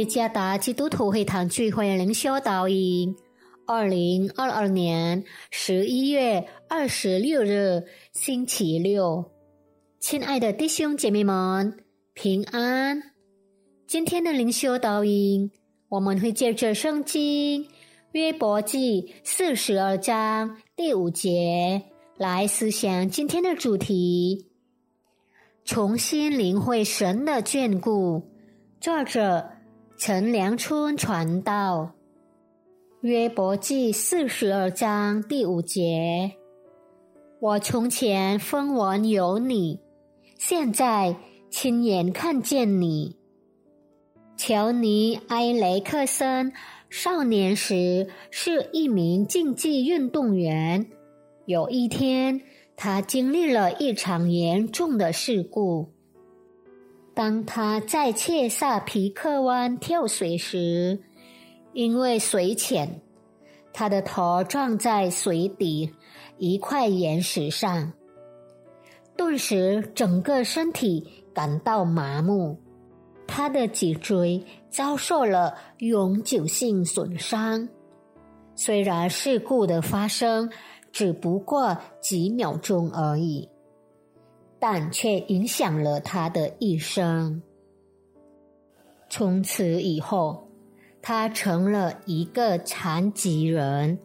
耶加达基督徒会堂聚会灵修导引，二零二二年十一月二十六日星期六，亲爱的弟兄姐妹们，平安！今天的灵修导引，我们会借着圣经约伯记四十二章第五节来思想今天的主题：重新领会神的眷顾。作者。陈良春传道，约伯记四十二章第五节：我从前风闻有你，现在亲眼看见你。乔尼埃雷克森少年时是一名竞技运动员。有一天，他经历了一场严重的事故。当他在切萨皮克湾跳水时，因为水浅，他的头撞在水底一块岩石上，顿时整个身体感到麻木，他的脊椎遭受了永久性损伤。虽然事故的发生只不过几秒钟而已。但却影响了他的一生。从此以后，他成了一个残疾人。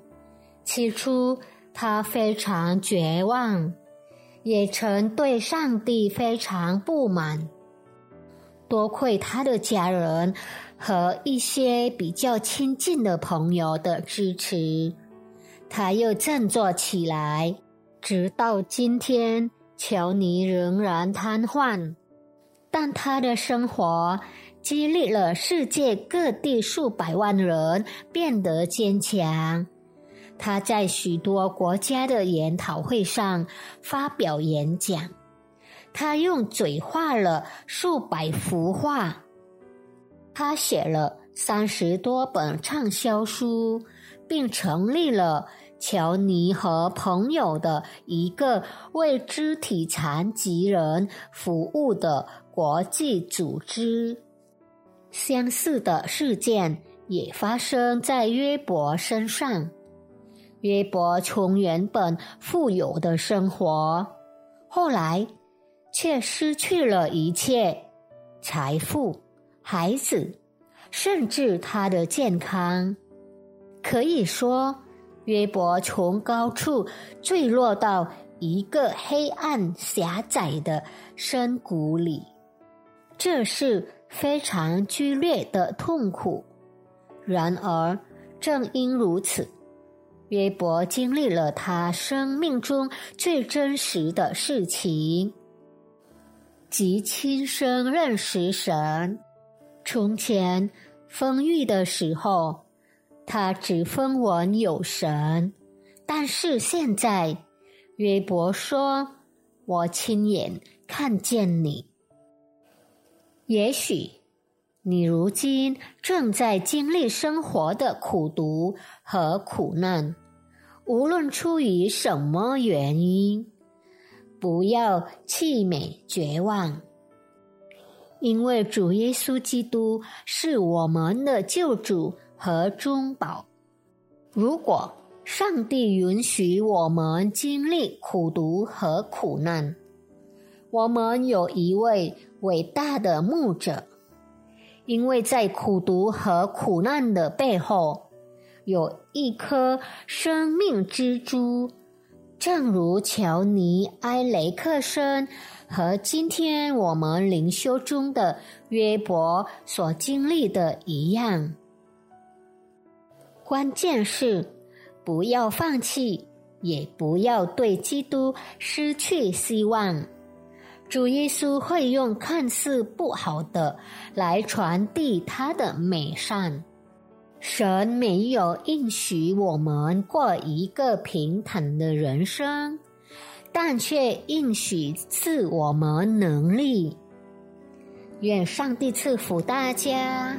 起初，他非常绝望，也曾对上帝非常不满。多亏他的家人和一些比较亲近的朋友的支持，他又振作起来，直到今天。乔尼仍然瘫痪，但他的生活激励了世界各地数百万人变得坚强。他在许多国家的研讨会上发表演讲，他用嘴画了数百幅画，他写了三十多本畅销书，并成立了。乔尼和朋友的一个为肢体残疾人服务的国际组织。相似的事件也发生在约伯身上。约伯从原本富有的生活，后来却失去了一切财富、孩子，甚至他的健康。可以说。约伯从高处坠落到一个黑暗狭窄的深谷里，这是非常剧烈的痛苦。然而，正因如此，约伯经历了他生命中最真实的事情，即亲身认识神。从前丰裕的时候。他只分我有神，但是现在，约伯说：“我亲眼看见你。”也许你如今正在经历生活的苦读和苦难，无论出于什么原因，不要气馁绝望，因为主耶稣基督是我们的救主。和中宝。如果上帝允许我们经历苦读和苦难，我们有一位伟大的牧者，因为在苦读和苦难的背后，有一颗生命之珠，正如乔尼埃雷克森和今天我们灵修中的约伯所经历的一样。关键是，不要放弃，也不要对基督失去希望。主耶稣会用看似不好的来传递他的美善。神没有应许我们过一个平坦的人生，但却应许赐我们能力。愿上帝赐福大家。